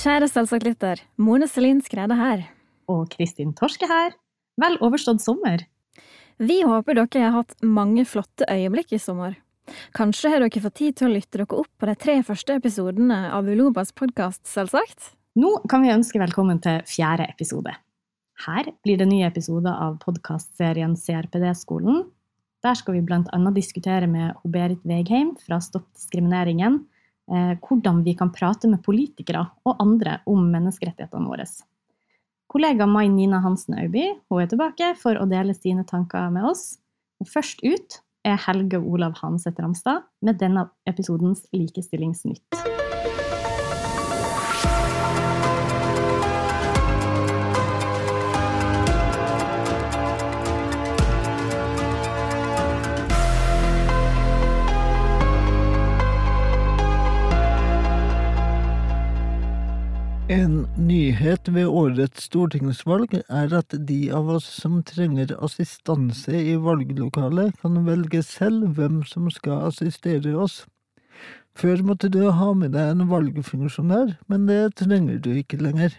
Kjære selvsagt lytter, Mone Selin Skrede her. Og Kristin Torske her. Vel overstått sommer. Vi håper dere har hatt mange flotte øyeblikk i sommer. Kanskje har dere fått tid til å lytte dere opp på de tre første episodene av Ulobas podkast, selvsagt? Nå kan vi ønske velkommen til fjerde episode. Her blir det nye episoder av podkastserien CRPD-skolen. Der skal vi bl.a. diskutere med Berit Vegheim fra Stopp diskrimineringen hvordan vi kan prate med politikere og andre om menneskerettighetene våre. Kollega Mai Nina Hansen Auby hun er tilbake for å dele sine tanker med oss. Først ut er Helge Olav Hanseth Ramstad med denne episodens Likestillingsnytt. En nyhet ved årets stortingsvalg er at de av oss som trenger assistanse i valglokalet, kan velge selv hvem som skal assistere oss. Før måtte du ha med deg en valgfunksjonær, men det trenger du ikke lenger.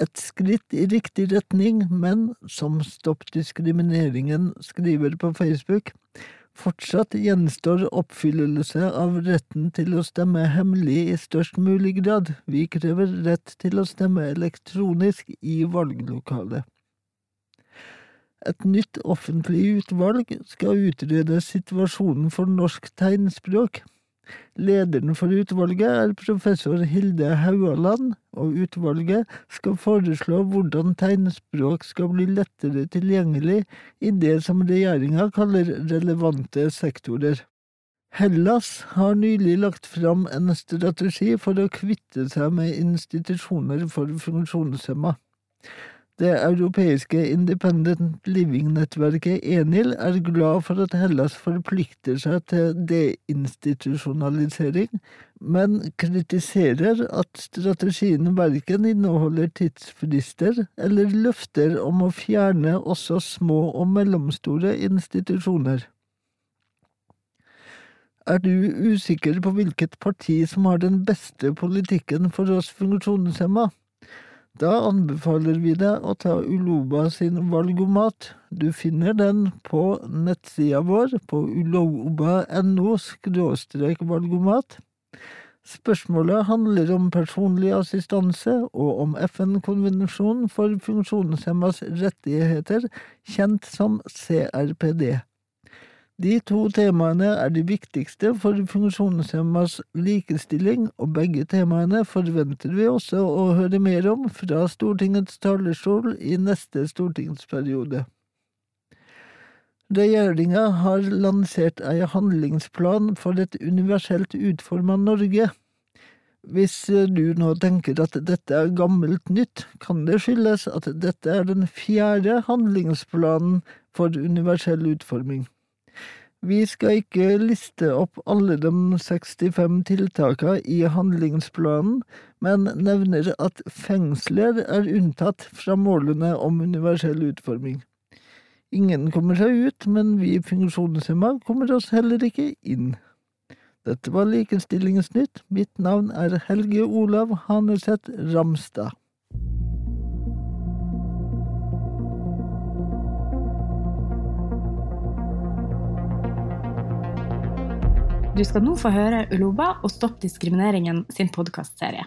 Et skritt i riktig retning, men som Stopp diskrimineringen skriver på Facebook, Fortsatt gjenstår oppfyllelse av retten til å stemme hemmelig i størst mulig grad. Vi krever rett til å stemme elektronisk i valglokalet. Et nytt offentlig utvalg skal utrede situasjonen for norsk tegnspråk. Lederen for utvalget er professor Hilde Haualand, og utvalget skal foreslå hvordan tegnspråk skal bli lettere tilgjengelig i det som regjeringa kaller relevante sektorer. Hellas har nylig lagt fram en strategi for å kvitte seg med institusjoner for funksjonshemma. Det europeiske Independent Living-nettverket ENIL er glad for at Hellas forplikter seg til deinstitusjonalisering, men kritiserer at strategien verken inneholder tidsfrister eller løfter om å fjerne også små og mellomstore institusjoner. Er du usikker på hvilket parti som har den beste politikken for oss funksjonshemma? Da anbefaler vi deg å ta Uloba sin valgomat. Du finner den på nettsida vår på uloba.no valgomat. Spørsmålet handler om personlig assistanse og om FN-konvensjonen for funksjonshemmas rettigheter, kjent som CRPD. De to temaene er de viktigste for funksjonshemmas likestilling, og begge temaene forventer vi også å høre mer om fra Stortingets talerstol i neste stortingsperiode. Regjeringa har lansert ei handlingsplan for et universelt utforma Norge. Hvis du nå tenker at dette er gammelt nytt, kan det skyldes at dette er den fjerde handlingsplanen for universell utforming. Vi skal ikke liste opp alle de 65 tiltakene i handlingsplanen, men nevner at fengsler er unntatt fra målene om universell utforming. Ingen kommer seg ut, men vi funksjonshemma kommer oss heller ikke inn. Dette var Likestillingsnytt. Mitt navn er Helge Olav Haneseth Ramstad. Du skal nå få høre Uloba og Stopp diskrimineringen sin podkastserie.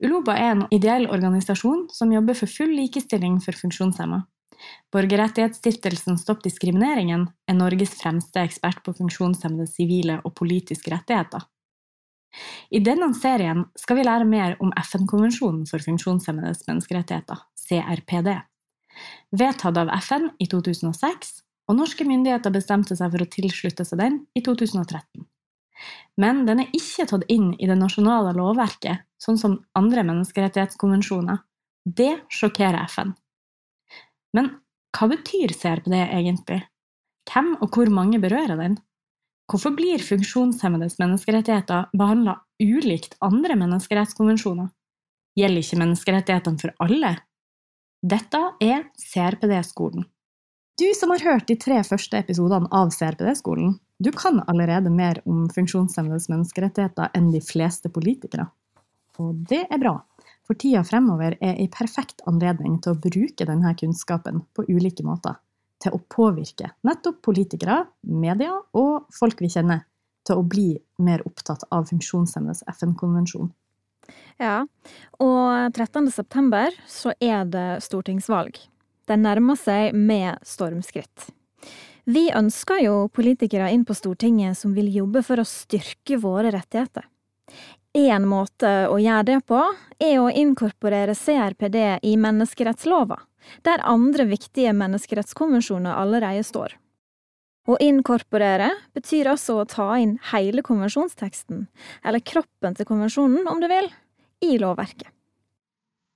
Uloba er en ideell organisasjon som jobber for full likestilling for funksjonshemma. Borgerrettighetsstiftelsen Stopp diskrimineringen er Norges fremste ekspert på funksjonshemmedes sivile og politiske rettigheter. I denne serien skal vi lære mer om FN-konvensjonen for funksjonshemmedes menneskerettigheter, CRPD. Vedtatt av FN i 2006, og norske myndigheter bestemte seg for å tilslutte seg den i 2013. Men den er ikke tatt inn i det nasjonale lovverket, sånn som andre menneskerettighetskonvensjoner. Det sjokkerer FN. Men hva betyr CRPD egentlig? Hvem og hvor mange berører den? Hvorfor blir funksjonshemmedes menneskerettigheter behandla ulikt andre menneskerettskonvensjoner? Gjelder ikke menneskerettighetene for alle? Dette er CRPD-skolen. Du som har hørt de tre første episodene av CRPD-skolen, du kan allerede mer om funksjonshemmedes menneskerettigheter enn de fleste politikere. Og det er bra, for tida fremover er ei perfekt anledning til å bruke denne kunnskapen på ulike måter. Til å påvirke nettopp politikere, media og folk vi kjenner, til å bli mer opptatt av funksjonshemmedes FN-konvensjon. Ja, og 13. september så er det stortingsvalg. Den nærmer seg med stormskritt. Vi ønsker jo politikere inn på Stortinget som vil jobbe for å styrke våre rettigheter. Én måte å gjøre det på, er å inkorporere CRPD i menneskerettslova, der andre viktige menneskerettskonvensjoner allerede står. Å inkorporere betyr altså å ta inn hele konvensjonsteksten, eller kroppen til konvensjonen om du vil, i lovverket.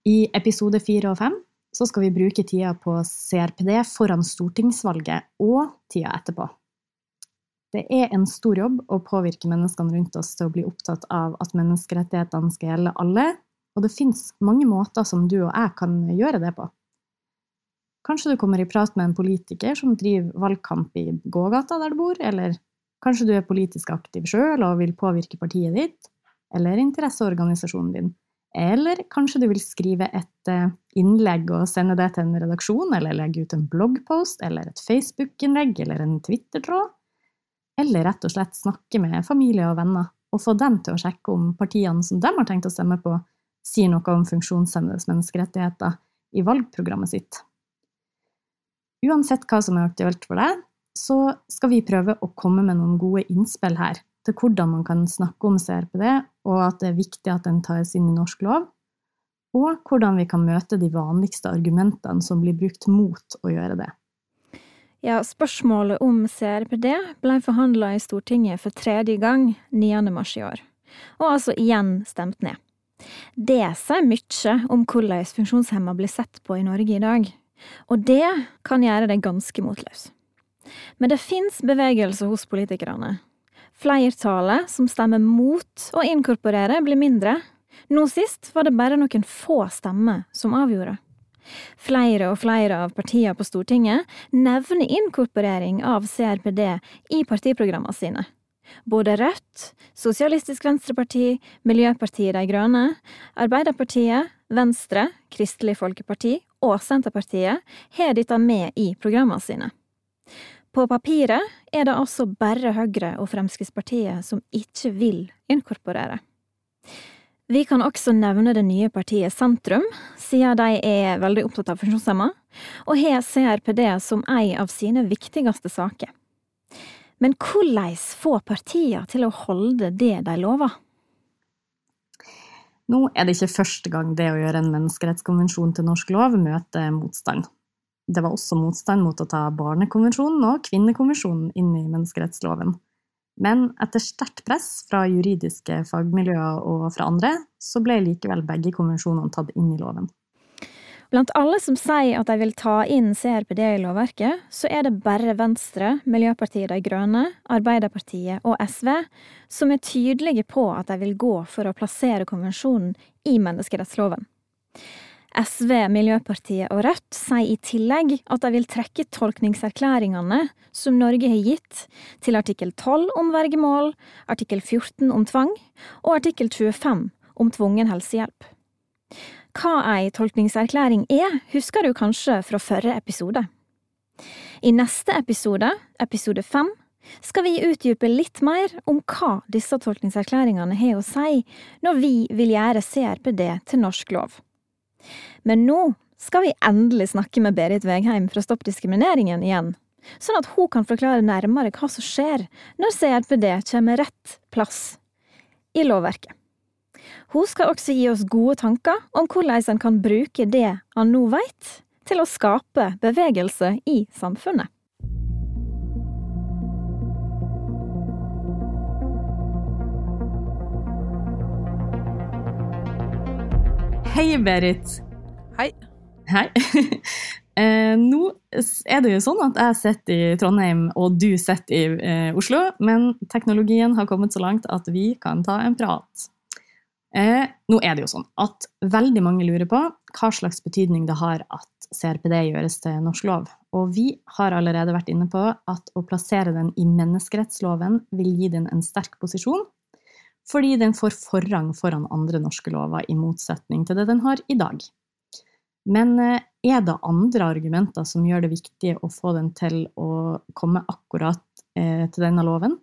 I episode fire og fem så skal vi bruke tida på CRPD foran stortingsvalget og tida etterpå. Det er en stor jobb å påvirke menneskene rundt oss til å bli opptatt av at menneskerettighetene skal gjelde alle, og det fins mange måter som du og jeg kan gjøre det på. Kanskje du kommer i prat med en politiker som driver valgkamp i gågata der du bor, eller kanskje du er politisk aktiv sjøl og vil påvirke partiet ditt, eller interesseorganisasjonen din. Eller kanskje du vil skrive et eh, innlegg og sende det til en redaksjon, eller legge ut en bloggpost, eller et Facebook-innlegg, eller en Twitter-tråd eller rett og slett snakke med familie og venner og få dem til å sjekke om partiene som de har tenkt å stemme på, sier noe om funksjonshemmedes menneskerettigheter i valgprogrammet sitt. Uansett hva som er aktuelt for deg, så skal vi prøve å komme med noen gode innspill her til hvordan man kan snakke om CRPD, og at det er viktig at den tas inn i norsk lov, og hvordan vi kan møte de vanligste argumentene som blir brukt mot å gjøre det. Ja, spørsmålet om CRPD ble forhandla i Stortinget for tredje gang 9. mars i år, og altså igjen stemt ned. Det sier mye om hvordan funksjonshemma blir sett på i Norge i dag, og det kan gjøre deg ganske motløs. Men det fins bevegelse hos politikerne. Flertallet som stemmer mot å inkorporere, blir mindre. Nå sist var det bare noen få stemmer som avgjorde. Flere og flere av partiene på Stortinget nevner inkorporering av CRPD i partiprogrammene sine. Både Rødt, Sosialistisk Venstreparti, Miljøpartiet De Grønne, Arbeiderpartiet, Venstre, Kristelig Folkeparti og Senterpartiet har dette med i programmene sine. På papiret er det altså bare Høyre og Fremskrittspartiet som ikke vil inkorporere. Vi kan også nevne det nye partiet Sentrum, siden de er veldig opptatt av funksjonshemma, og har CRPD som en av sine viktigste saker. Men hvordan få partiene til å holde det de lover? Nå er det ikke første gang det å gjøre en menneskerettskonvensjon til norsk lov møter motstand. Det var også motstand mot å ta Barnekonvensjonen og Kvinnekonvensjonen inn i menneskerettsloven. Men etter sterkt press fra juridiske fagmiljøer og fra andre, så ble likevel begge konvensjonene tatt inn i loven. Blant alle som sier at de vil ta inn CRPD i lovverket, så er det bare Venstre, Miljøpartiet De Grønne, Arbeiderpartiet og SV som er tydelige på at de vil gå for å plassere konvensjonen i menneskerettsloven. SV, Miljøpartiet og Rødt sier i tillegg at de vil trekke tolkningserklæringene som Norge har gitt til artikkel 12 om vergemål, artikkel 14 om tvang og artikkel 25 om tvungen helsehjelp. Hva ei tolkningserklæring er, husker du kanskje fra forrige episode. I neste episode, episode fem, skal vi utdype litt mer om hva disse tolkningserklæringene har å si når vi vil gjøre CRPD til norsk lov. Men nå skal vi endelig snakke med Berit Vegheim fra Stopp diskrimineringen igjen, sånn at hun kan forklare nærmere hva som skjer når CRPD kommer rett plass i lovverket. Hun skal også gi oss gode tanker om hvordan en kan bruke det han nå vet, til å skape bevegelse i samfunnet. Hei, Berit. Hei. Hei. eh, nå er det jo sånn at jeg sitter i Trondheim, og du sitter i eh, Oslo, men teknologien har kommet så langt at vi kan ta en prat. Eh, nå er det jo sånn at veldig mange lurer på hva slags betydning det har at CRPD gjøres til norsk lov. Og vi har allerede vært inne på at å plassere den i menneskerettsloven vil gi den en sterk posisjon, fordi den får forrang foran andre norske lover, i motsetning til det den har i dag. Men eh, er det andre argumenter som gjør det viktig å få den til å komme akkurat eh, til denne loven?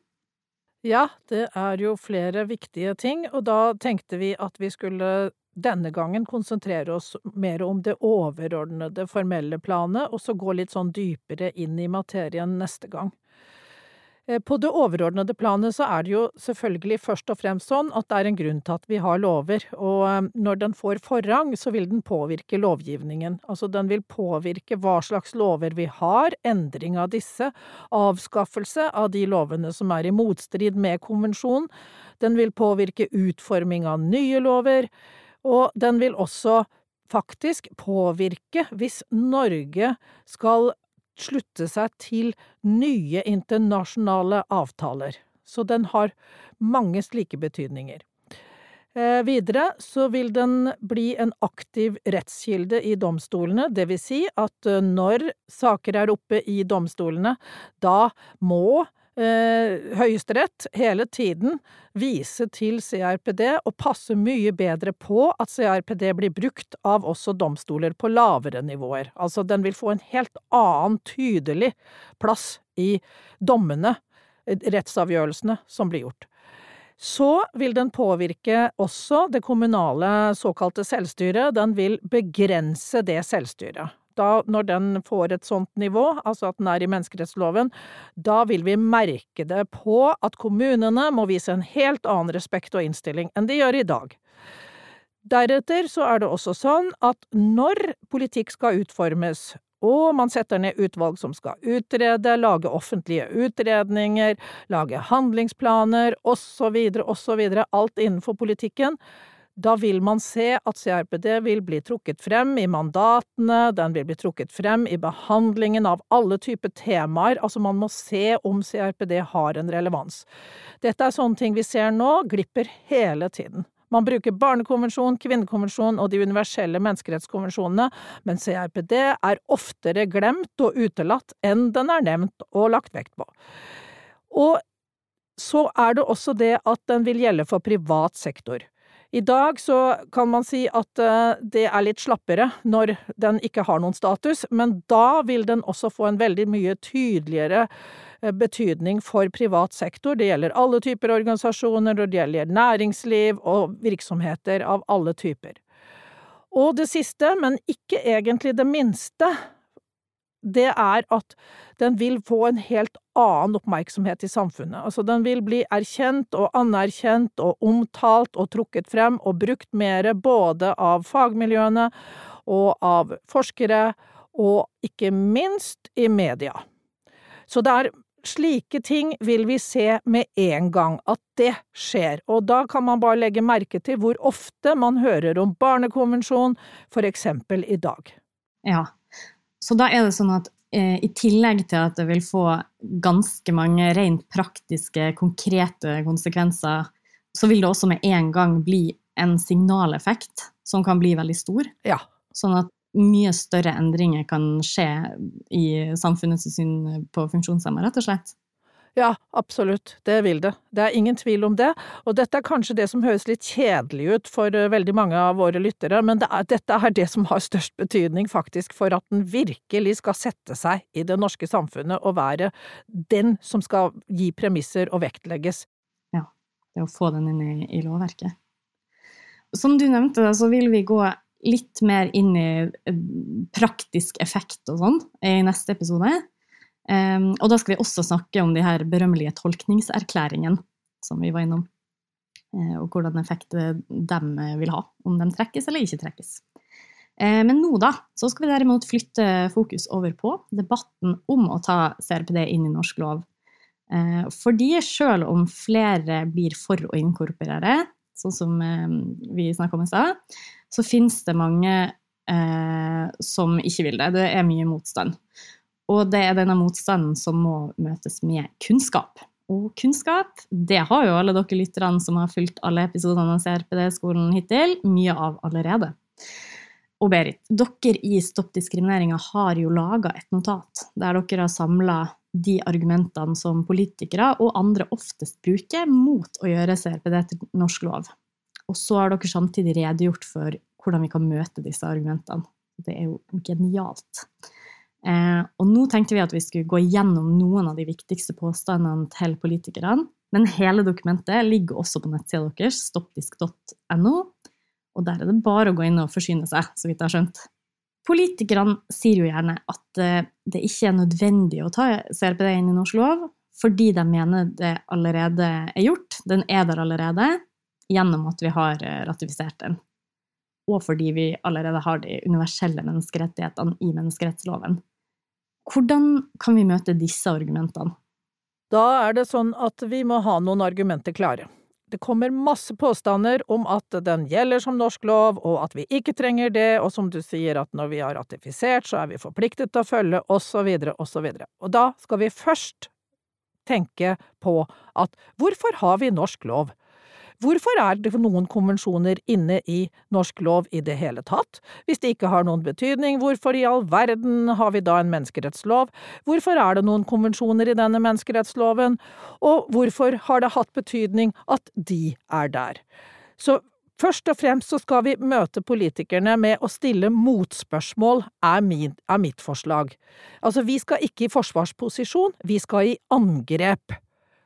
Ja, det er jo flere viktige ting, og da tenkte vi at vi skulle denne gangen konsentrere oss mer om det overordnede formelle planet, og så gå litt sånn dypere inn i materien neste gang. Eh, på det overordnede planet så er det jo selvfølgelig først og fremst sånn at det er en grunn til at vi har lover, og eh, når den får forrang, så vil den påvirke lovgivningen. Altså den vil påvirke hva slags lover vi har, endring av disse, avskaffelse av de lovene som er i motstrid med konvensjonen, den vil påvirke utforming av nye lover, og den vil også faktisk påvirke hvis Norge skal slutte seg til nye internasjonale avtaler. Så den har mange slike betydninger. Eh, videre så vil den bli en aktiv rettskilde i domstolene, det vil si at eh, når saker er oppe i domstolene, da må eh, Høyesterett hele tiden vise til CRPD og passe mye bedre på at CRPD blir brukt av også domstoler på lavere nivåer. Altså den vil få en helt annen tydelig plass i dommene, eh, rettsavgjørelsene, som blir gjort. Så vil den påvirke også det kommunale såkalte selvstyret. Den vil begrense det selvstyret da, når den får et sånt nivå, altså at den er i menneskerettsloven, da vil vi merke det på at kommunene må vise en helt annen respekt og innstilling enn de gjør i dag. Deretter så er det også sånn at når politikk skal utformes, og man setter ned utvalg som skal utrede, lage offentlige utredninger, lage handlingsplaner osv., osv., alt innenfor politikken, da vil man se at CRPD vil bli trukket frem i mandatene, den vil bli trukket frem i behandlingen av alle typer temaer, altså man må se om CRPD har en relevans. Dette er sånne ting vi ser nå glipper hele tiden. Man bruker barnekonvensjon, kvinnekonvensjon og de universelle menneskerettskonvensjonene, men CRPD er oftere glemt og utelatt enn den er nevnt og lagt vekt på. Og så er det også det at den vil gjelde for privat sektor. I dag så kan man si at eh, det er litt slappere når den ikke har noen status, men da vil den også få en veldig mye tydeligere eh, betydning for privat sektor. Det gjelder alle typer organisasjoner, og det gjelder næringsliv og virksomheter av alle typer. Og det siste, men ikke egentlig det minste, det er at den vil få en helt annen oppmerksomhet i samfunnet. Altså, den vil bli erkjent og anerkjent og omtalt og trukket frem og brukt mer både av fagmiljøene og av forskere, og ikke minst i media. Så det er slike ting vil vi se med en gang, at det skjer, og da kan man bare legge merke til hvor ofte man hører om barnekonvensjon, for eksempel i dag. Ja, så da er det sånn at eh, i tillegg til at det vil få ganske mange rent praktiske, konkrete konsekvenser, så vil det også med en gang bli en signaleffekt som kan bli veldig stor. Ja. Sånn at mye større endringer kan skje i samfunnets syn på funksjonshemma, rett og slett. Ja, absolutt, det vil det. Det er ingen tvil om det. Og dette er kanskje det som høres litt kjedelig ut for eh, veldig mange av våre lyttere, men det er, dette er det som har størst betydning faktisk for at den virkelig skal sette seg i det norske samfunnet og være den som skal gi premisser og vektlegges. Ja, det å få den inn i, i lovverket. Som du nevnte, så vil vi gå litt mer inn i eh, praktisk effekt og sånn i neste episode. Um, og da skal vi også snakke om de her berømmelige tolkningserklæringene som vi var innom. Uh, og hvordan effekt de vil ha, om de trekkes eller ikke trekkes. Men nå, da, så skal vi derimot flytte fokus over på debatten om å ta CRPD inn i norsk lov. Fordi selv om flere blir for å inkorporere, sånn som vi snakka om i stad, så finnes det mange som ikke vil det. Det er mye motstand. Og det er denne motstanden som må møtes med kunnskap. Og kunnskap, det har jo alle dere lytterne som har fulgt alle episodene av CRPD-skolen hittil, mye av allerede. Og Berit, dere i Stopp diskrimineringa har jo laga et notat der dere har samla de argumentene som politikere og andre oftest bruker mot å gjøre CRPD til norsk lov. Og så har dere samtidig redegjort for hvordan vi kan møte disse argumentene. Det er jo genialt. Eh, og nå tenkte vi at vi skulle gå gjennom noen av de viktigste påstandene til politikerne. Men hele dokumentet ligger også på nettsida deres, stoppdisk.no. Og der er det bare å gå inn og forsyne seg, så vidt jeg har skjønt. Politikerne sier jo gjerne at eh, det ikke er nødvendig å ta CRPD inn i norsk lov, fordi de mener det allerede er gjort. Den er der allerede gjennom at vi har eh, ratifisert den. Og fordi vi allerede har de universelle menneskerettighetene i menneskerettsloven. Hvordan kan vi møte disse argumentene? Da er det sånn at vi må ha noen argumenter klare. Det kommer masse påstander om at den gjelder som norsk lov, og at vi ikke trenger det, og som du sier at når vi har ratifisert, så er vi forpliktet til å følge, osv., osv. Og da skal vi først tenke på at hvorfor har vi norsk lov? Hvorfor er det noen konvensjoner inne i norsk lov i det hele tatt? Hvis det ikke har noen betydning, hvorfor i all verden har vi da en menneskerettslov? Hvorfor er det noen konvensjoner i denne menneskerettsloven? Og hvorfor har det hatt betydning at de er der? Så Først og fremst så skal vi møte politikerne med å stille motspørsmål, er, min, er mitt forslag. Altså, vi skal ikke i forsvarsposisjon, vi skal i angrep.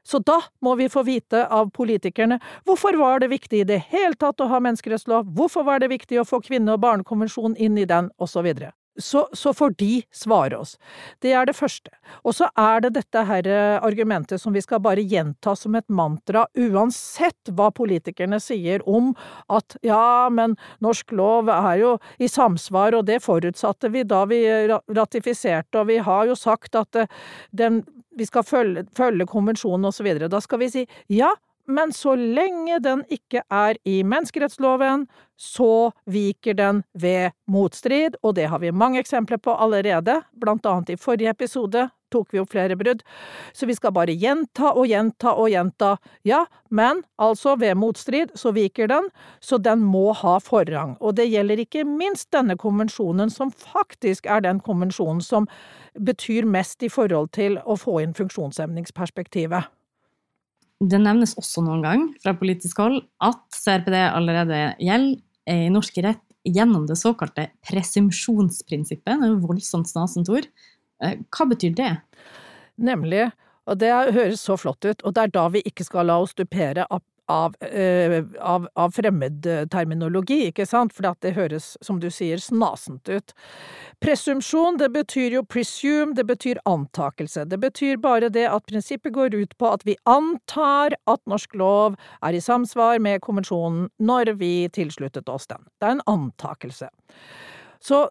Så da må vi få vite av politikerne hvorfor var det viktig i det hele tatt å ha menneskerettslov, hvorfor var det viktig å få kvinne- og barnekonvensjonen inn i den, osv. Så, så får de svare oss. Det er det første. Og så er det dette her eh, argumentet som vi skal bare gjenta som et mantra, uansett hva politikerne sier om at ja, men norsk lov er jo i samsvar, og det forutsatte vi da vi ratifiserte, og vi har jo sagt at eh, den vi skal følge, følge konvensjonen osv. Da skal vi si ja, men så lenge den ikke er i menneskerettsloven, så viker den ved motstrid, og det har vi mange eksempler på allerede, blant annet i forrige episode tok vi opp flere brudd, så vi skal bare gjenta og gjenta og gjenta, ja, men altså ved motstrid så viker den, så den må ha forrang, og det gjelder ikke minst denne konvensjonen, som faktisk er den konvensjonen som betyr mest i forhold til å få inn funksjonshemningsperspektivet. Det nevnes også noen gang fra politisk hold at CRPD allerede gjelder i norsk rett gjennom det såkalte presumsjonsprinsippet. Det er jo voldsomt snasent ord. Eh, hva betyr det? Nemlig, og det høres så flott ut, og det er da vi ikke skal la oss dupere av av, eh, av, av fremmedterminologi, ikke sant, for det høres, som du sier, snasent ut. Presumsjon, det betyr jo presume, det betyr antakelse. Det betyr bare det at prinsippet går ut på at vi antar at norsk lov er i samsvar med konvensjonen når vi tilsluttet oss den. Det er en antakelse. Så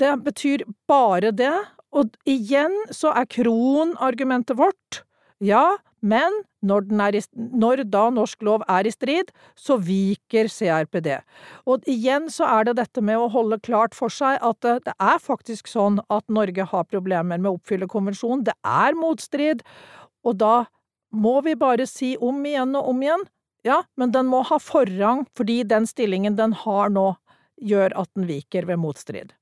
det betyr bare det, og igjen så er kronargumentet vårt ja, men når, i, når, da norsk lov er i strid, så viker CRPD. Og igjen så er det dette med å holde klart for seg at det, det er faktisk sånn at Norge har problemer med å oppfylle konvensjonen. Det er motstrid, og da må vi bare si om igjen og om igjen ja, men den må ha forrang fordi den stillingen den har nå, gjør at den viker ved motstrid.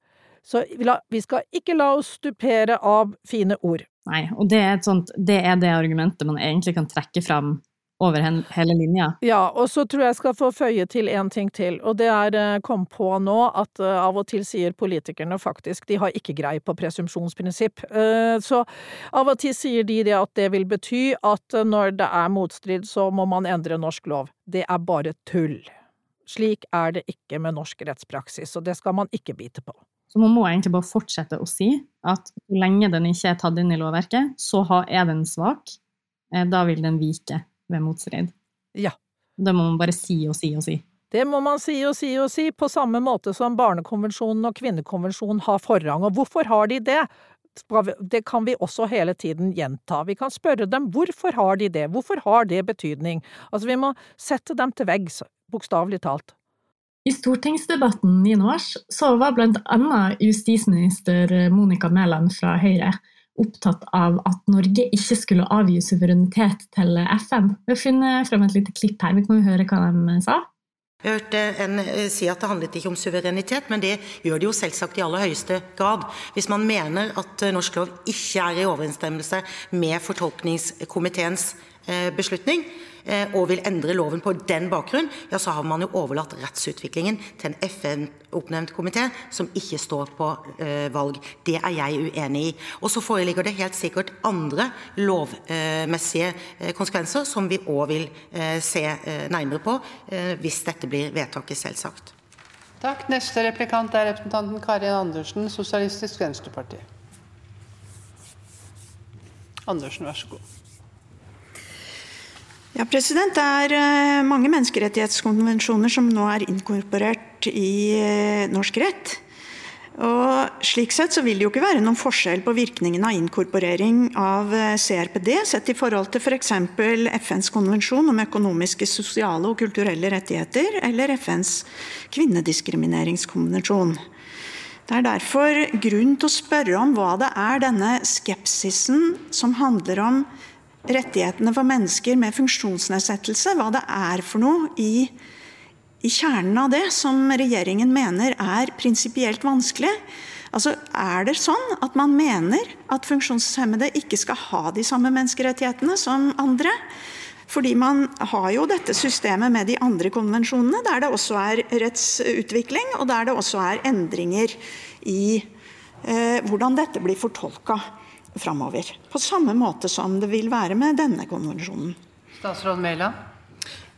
Så vi skal ikke la oss stupere av fine ord. Nei, og det er, sånt, det er, det argumentet man egentlig kan trekke fram over hele linja. Ja, og så tror jeg jeg skal få føye til én ting til, og det er eh, kom på nå at uh, av og til sier politikerne faktisk de har ikke greie på presumpsjonsprinsipp. Uh, så av og til sier de det at det vil bety at når det er motstrid, så må man endre norsk lov. Det er bare tull. Slik er det ikke med norsk rettspraksis, og det skal man ikke bite på. Så man må egentlig bare fortsette å si at så lenge den ikke er tatt inn i lovverket, så er den svak. Eh, da vil den vike ved motstrid. Ja. Det må man bare si og si og si. Det må man si og si og si, på samme måte som Barnekonvensjonen og Kvinnekonvensjonen har forrang. Og hvorfor har de det? Det kan vi også hele tiden gjenta. Vi kan spørre dem hvorfor har de det, hvorfor har det betydning? Altså, vi må sette dem til veggs, bokstavelig talt. I stortingsdebatten 9. mars så var bl.a. justisminister Monica Mæland fra Høyre opptatt av at Norge ikke skulle avgi suverenitet til FN. Vi har funnet frem et lite klipp her, vi kan høre hva de sa. Jeg hørte en eh, si at det handlet ikke om suverenitet, men det gjør det jo selvsagt i aller høyeste grad. Hvis man mener at eh, norsk lov ikke er i overensstemmelse med fortolkningskomiteens eh, beslutning, og vil endre loven på den bakgrunn, har man jo overlatt rettsutviklingen til en FN-oppnevnt komité som ikke står på valg. Det er jeg uenig i. Og så foreligger det helt sikkert andre lovmessige konsekvenser som vi òg vil se nærmere på hvis dette blir vedtaket, selvsagt. Takk. Neste replikant er representanten Karin Andersen, Sosialistisk Venstreparti. Andersen, vær så god. Ja, president. Det er eh, mange menneskerettighetskonvensjoner som nå er inkorporert i eh, norsk rett. Og slik sett så vil det jo ikke være noen forskjell på virkningen av inkorporering av eh, CRPD sett i forhold til f.eks. For FNs konvensjon om økonomiske, sosiale og kulturelle rettigheter eller FNs kvinnediskrimineringskonvensjon. Det er derfor grunn til å spørre om hva det er denne skepsisen som handler om rettighetene for mennesker med funksjonsnedsettelse, hva det er for noe i i kjernen av det som regjeringen mener er prinsipielt vanskelig. Altså, Er det sånn at man mener at funksjonshemmede ikke skal ha de samme menneskerettighetene som andre? Fordi man har jo dette systemet med de andre konvensjonene, der det også er rettsutvikling, og der det også er endringer i eh, hvordan dette blir fortolka framover. På samme måte som det vil være med denne konvensjonen. Statsråd Mæland?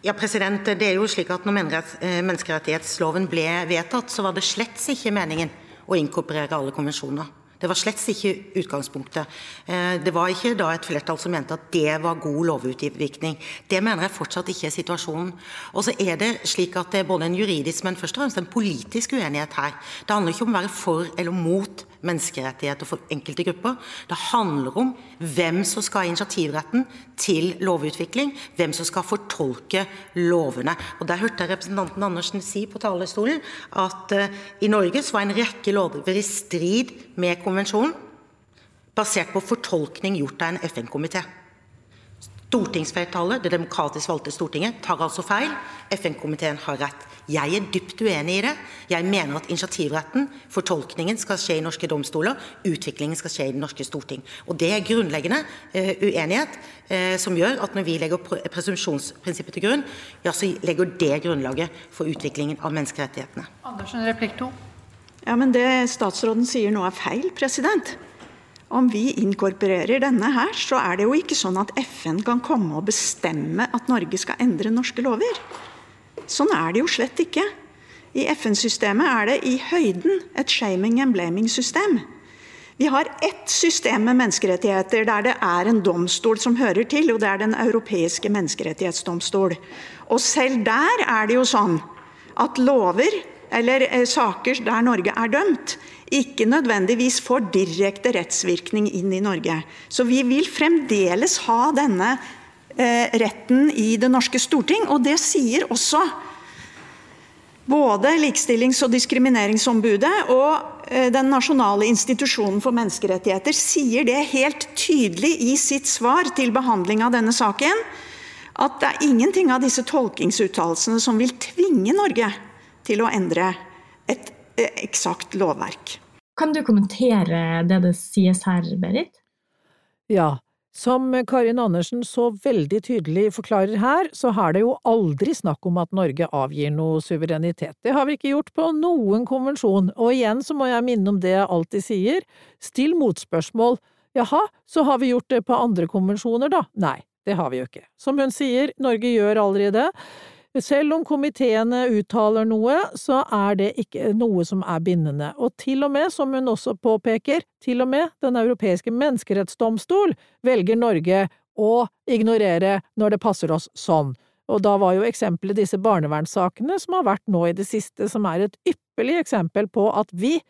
Ja, president, det er jo slik at når eh, Menneskerettighetsloven ble vedtatt, så var det slett ikke meningen å inkorporere alle konvensjoner. Det var slett ikke utgangspunktet. Eh, det var ikke da et flertall som mente at det var god lovutvikling. Det mener jeg fortsatt ikke er situasjonen. Og så er det slik at det er både en juridisk, men først og fremst en politisk uenighet her. Det handler ikke om å være for eller mot menneskerettigheter for enkelte grupper. Det handler om hvem som skal ha initiativretten til lovutvikling, hvem som skal fortolke lovene. Og Der hørte jeg representanten Andersen si på talerstolen at uh, i Norge var en rekke lover i strid med konvensjonen, basert på fortolkning gjort av en FN-komité. Stortingsflertallet, det demokratisk valgte Stortinget, tar altså feil. FN-komiteen har rett. Jeg er dypt uenig i det. Jeg mener at initiativretten, fortolkningen, skal skje i norske domstoler. Utviklingen skal skje i det norske storting. Og Det er grunnleggende uh, uenighet uh, som gjør at når vi legger presumsjonsprinsippet til grunn, ja, så legger det grunnlaget for utviklingen av menneskerettighetene. Andersen, replikk to. Ja, men Det statsråden sier nå er feil. president. Om vi inkorporerer denne her, så er det jo ikke sånn at FN kan komme og bestemme at Norge skal endre norske lover. Sånn er det jo slett ikke. I FN-systemet er det i høyden et shaming and blaming-system. Vi har ett system med menneskerettigheter der det er en domstol som hører til, og det er Den europeiske menneskerettighetsdomstol. Og selv der er det jo sånn at lover eller eh, saker der Norge er dømt, ikke nødvendigvis får direkte rettsvirkning inn i Norge. Så vi vil fremdeles ha denne eh, retten i det norske storting, og det sier også både Likestillings- og diskrimineringsombudet og eh, Den nasjonale institusjonen for menneskerettigheter sier det helt tydelig i sitt svar til behandling av denne saken, at det er ingenting av disse tolkingsuttalelsene som vil tvinge Norge til å endre et eh, eksakt lovverk. Kan du kommentere det det sies her, Berit? Ja. Som Karin Andersen så veldig tydelig forklarer her, så er det jo aldri snakk om at Norge avgir noe suverenitet. Det har vi ikke gjort på noen konvensjon, og igjen så må jeg minne om det jeg alltid sier, still motspørsmål. Jaha, så har vi gjort det på andre konvensjoner, da? Nei, det har vi jo ikke. Som hun sier, Norge gjør aldri det. Selv om komiteene uttaler noe, så er det ikke noe som er bindende, og til og med, som hun også påpeker, til og med Den europeiske menneskerettsdomstol velger Norge å ignorere når det passer oss sånn. Og da var jo eksempelet disse barnevernssakene som har vært nå i det siste, som er et ypperlig eksempel på at vi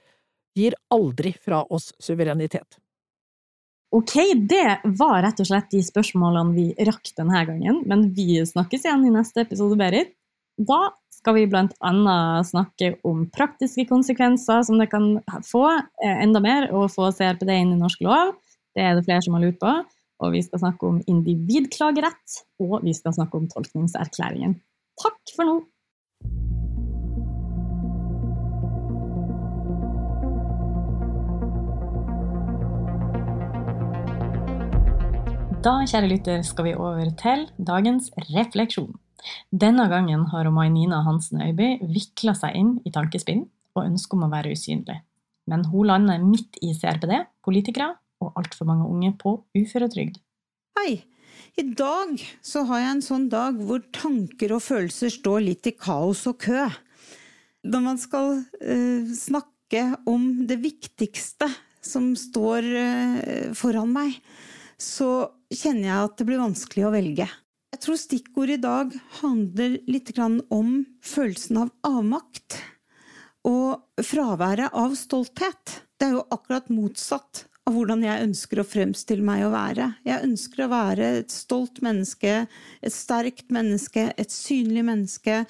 gir aldri fra oss suverenitet. Ok, det var rett og slett de spørsmålene vi rakk denne gangen, men vi snakkes igjen i neste episode, Berit. Da skal vi bl.a. snakke om praktiske konsekvenser som det kan få eh, enda mer å få CRPD inn i norsk lov. Det er det flere som har lurt på. Og vi skal snakke om individklagerett, og vi skal snakke om tolkningserklæringen. Takk for nå! Da, kjære lytter, skal vi over til dagens refleksjon. Denne gangen har Mai Nina Hansen Øyby vikla seg inn i tankespinn og ønsket om å være usynlig. Men hun lander midt i CRPD, politikere og altfor mange unge på uføretrygd. Hei! I dag så har jeg en sånn dag hvor tanker og følelser står litt i kaos og kø. Når man skal uh, snakke om det viktigste som står uh, foran meg, så kjenner jeg at det blir vanskelig å velge. Jeg tror stikkordet i dag handler litt om følelsen av avmakt og fraværet av stolthet. Det er jo akkurat motsatt av hvordan jeg ønsker å fremstille meg å være. Jeg ønsker å være et stolt menneske, et sterkt menneske, et synlig menneske.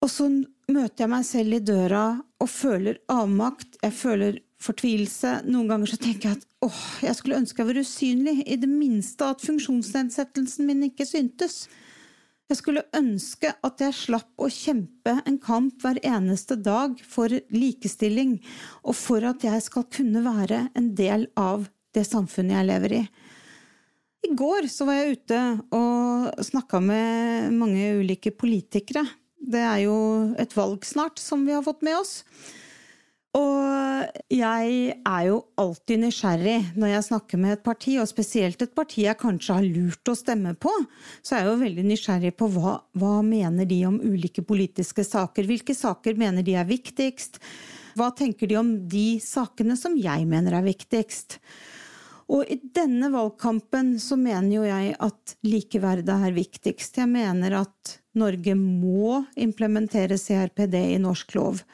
Og så møter jeg meg selv i døra og føler avmakt, jeg føler fortvilelse. Noen ganger så tenker jeg at åh, jeg skulle ønske jeg var usynlig, i det minste at funksjonsnedsettelsen min ikke syntes. Jeg skulle ønske at jeg slapp å kjempe en kamp hver eneste dag for likestilling, og for at jeg skal kunne være en del av det samfunnet jeg lever i. I går så var jeg ute og snakka med mange ulike politikere. Det er jo et valg snart som vi har fått med oss. Og jeg er jo alltid nysgjerrig når jeg snakker med et parti, og spesielt et parti jeg kanskje har lurt å stemme på. Så er jeg jo veldig nysgjerrig på hva, hva mener de om ulike politiske saker. Hvilke saker mener de er viktigst? Hva tenker de om de sakene som jeg mener er viktigst? Og i denne valgkampen så mener jo jeg at likeverdet er viktigst. Jeg mener at Norge må implementere CRPD i norsk lov.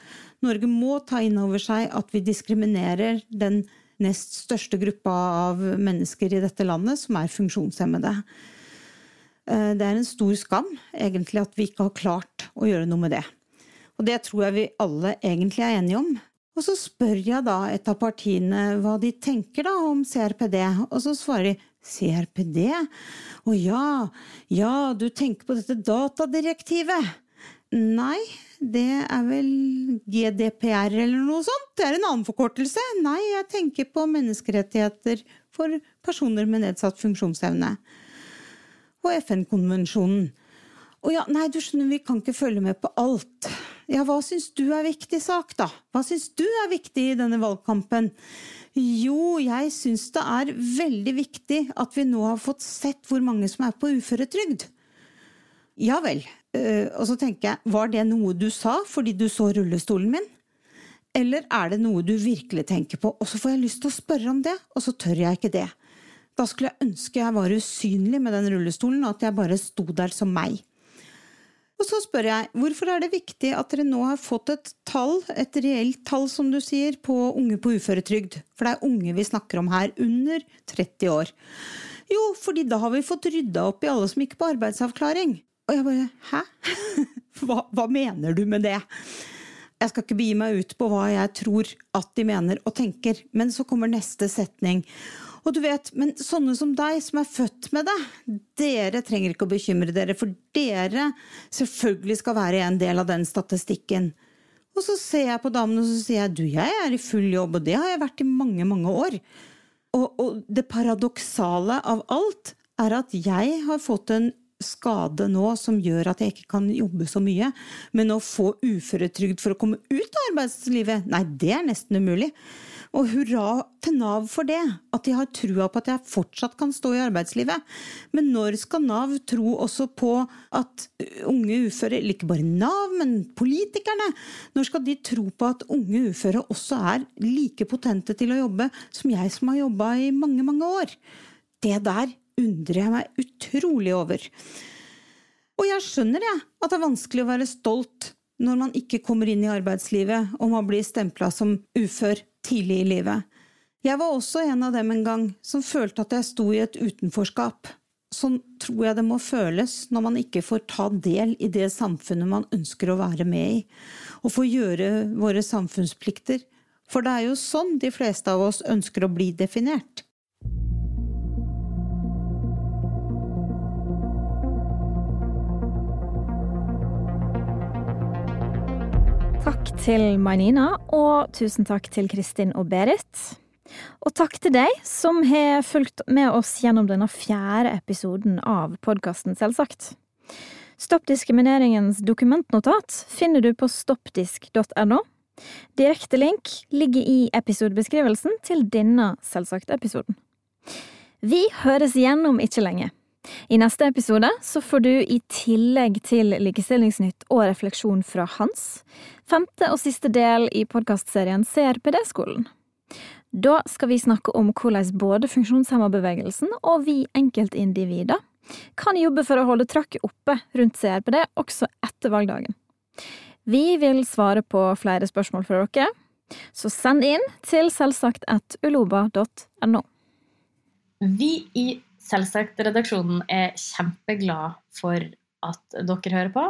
Norge må ta inn over seg at vi diskriminerer den nest største gruppa av mennesker i dette landet, som er funksjonshemmede. Eh, det er en stor skam, egentlig, at vi ikke har klart å gjøre noe med det. Og det tror jeg vi alle egentlig er enige om. Og så spør jeg da et av partiene hva de tenker da om CRPD, og så svarer de CRPD? Å ja, ja, du tenker på dette datadirektivet? Nei, det er vel GDPR eller noe sånt? Det er en annen forkortelse. Nei, jeg tenker på menneskerettigheter for personer med nedsatt funksjonsevne. Og FN-konvensjonen. Å ja, nei, du skjønner, vi kan ikke følge med på alt. Ja, hva syns du er viktig sak, da? Hva syns du er viktig i denne valgkampen? Jo, jeg syns det er veldig viktig at vi nå har fått sett hvor mange som er på uføretrygd. Ja vel, Eh, og så tenker jeg, var det noe du sa fordi du så rullestolen min? Eller er det noe du virkelig tenker på? Og så får jeg lyst til å spørre om det, og så tør jeg ikke det. Da skulle jeg ønske jeg var usynlig med den rullestolen, og at jeg bare sto der som meg. Og så spør jeg, hvorfor er det viktig at dere nå har fått et tall, et reelt tall som du sier, på unge på uføretrygd? For det er unge vi snakker om her, under 30 år. Jo, fordi da har vi fått rydda opp i alle som gikk på arbeidsavklaring. Og jeg bare Hæ? Hva, hva, mener du med det? Jeg skal ikke begi meg ut på hva jeg tror at de mener og tenker, men så kommer neste setning. Og du vet, men sånne som deg, som er født med det, dere trenger ikke å bekymre dere, for dere selvfølgelig skal være en del av den statistikken. Og så ser jeg på damene og så sier jeg, du, jeg er i full jobb, og det har jeg vært i mange, mange år. Og, og det paradoksale av alt er at jeg har fått en skade nå som gjør at jeg ikke kan jobbe så mye. Men å få uføretrygd for å komme ut av arbeidslivet, nei, det er nesten umulig. Og hurra til Nav for det, at de har trua på at jeg fortsatt kan stå i arbeidslivet. Men når skal Nav tro også på at unge uføre, eller ikke bare Nav, men politikerne, når skal de tro på at unge uføre også er like potente til å jobbe som jeg som har jobba i mange, mange år? Det der undrer jeg meg utrolig over. Og jeg skjønner det, at det er vanskelig å være stolt når man ikke kommer inn i arbeidslivet og man blir stempla som ufør tidlig i livet. Jeg var også en av dem en gang som følte at jeg sto i et utenforskap. Sånn tror jeg det må føles når man ikke får ta del i det samfunnet man ønsker å være med i, og få gjøre våre samfunnsplikter. For det er jo sånn de fleste av oss ønsker å bli definert. Takk til Mainina, og tusen takk til Kristin og Berit. Og takk til deg som har fulgt med oss gjennom denne fjerde episoden av podkasten, selvsagt. Stopp diskrimineringens dokumentnotat finner du på stoppdisk.no. Direkte link ligger i episodebeskrivelsen til denne Selvsagt-episoden. Vi høres igjen om ikke lenge. I neste episode så får du i tillegg til Likestillingsnytt og refleksjon fra Hans, femte og siste del i podkastserien CRPD-skolen. Da skal vi snakke om hvordan både funksjonshemmerbevegelsen og vi enkeltindivider kan jobbe for å holde trøkket oppe rundt CRPD også etter valgdagen. Vi vil svare på flere spørsmål fra dere, så send inn til selvsagt at uloba.no. Vi i Selvsagt-redaksjonen er kjempeglad for at dere hører på,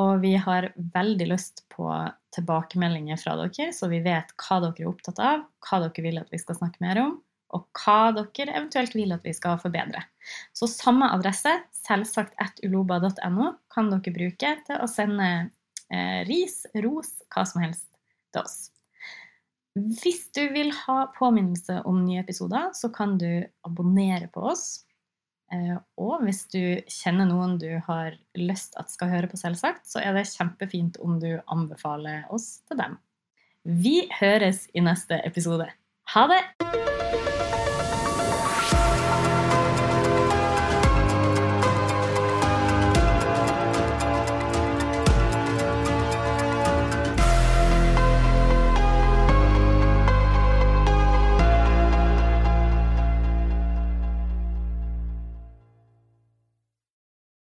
og vi har veldig lyst på tilbakemeldinger fra dere, så vi vet hva dere er opptatt av, hva dere vil at vi skal snakke mer om, og hva dere eventuelt vil at vi skal forbedre. Så samme adresse, selvsagt.uloba.no, kan dere bruke til å sende eh, ris, ros, hva som helst til oss. Hvis du vil ha påminnelse om nye episoder, så kan du abonnere på oss og hvis du kjenner noen du har lyst at skal høre på Selvsagt, så er det kjempefint om du anbefaler oss til dem. Vi høres i neste episode. Ha det!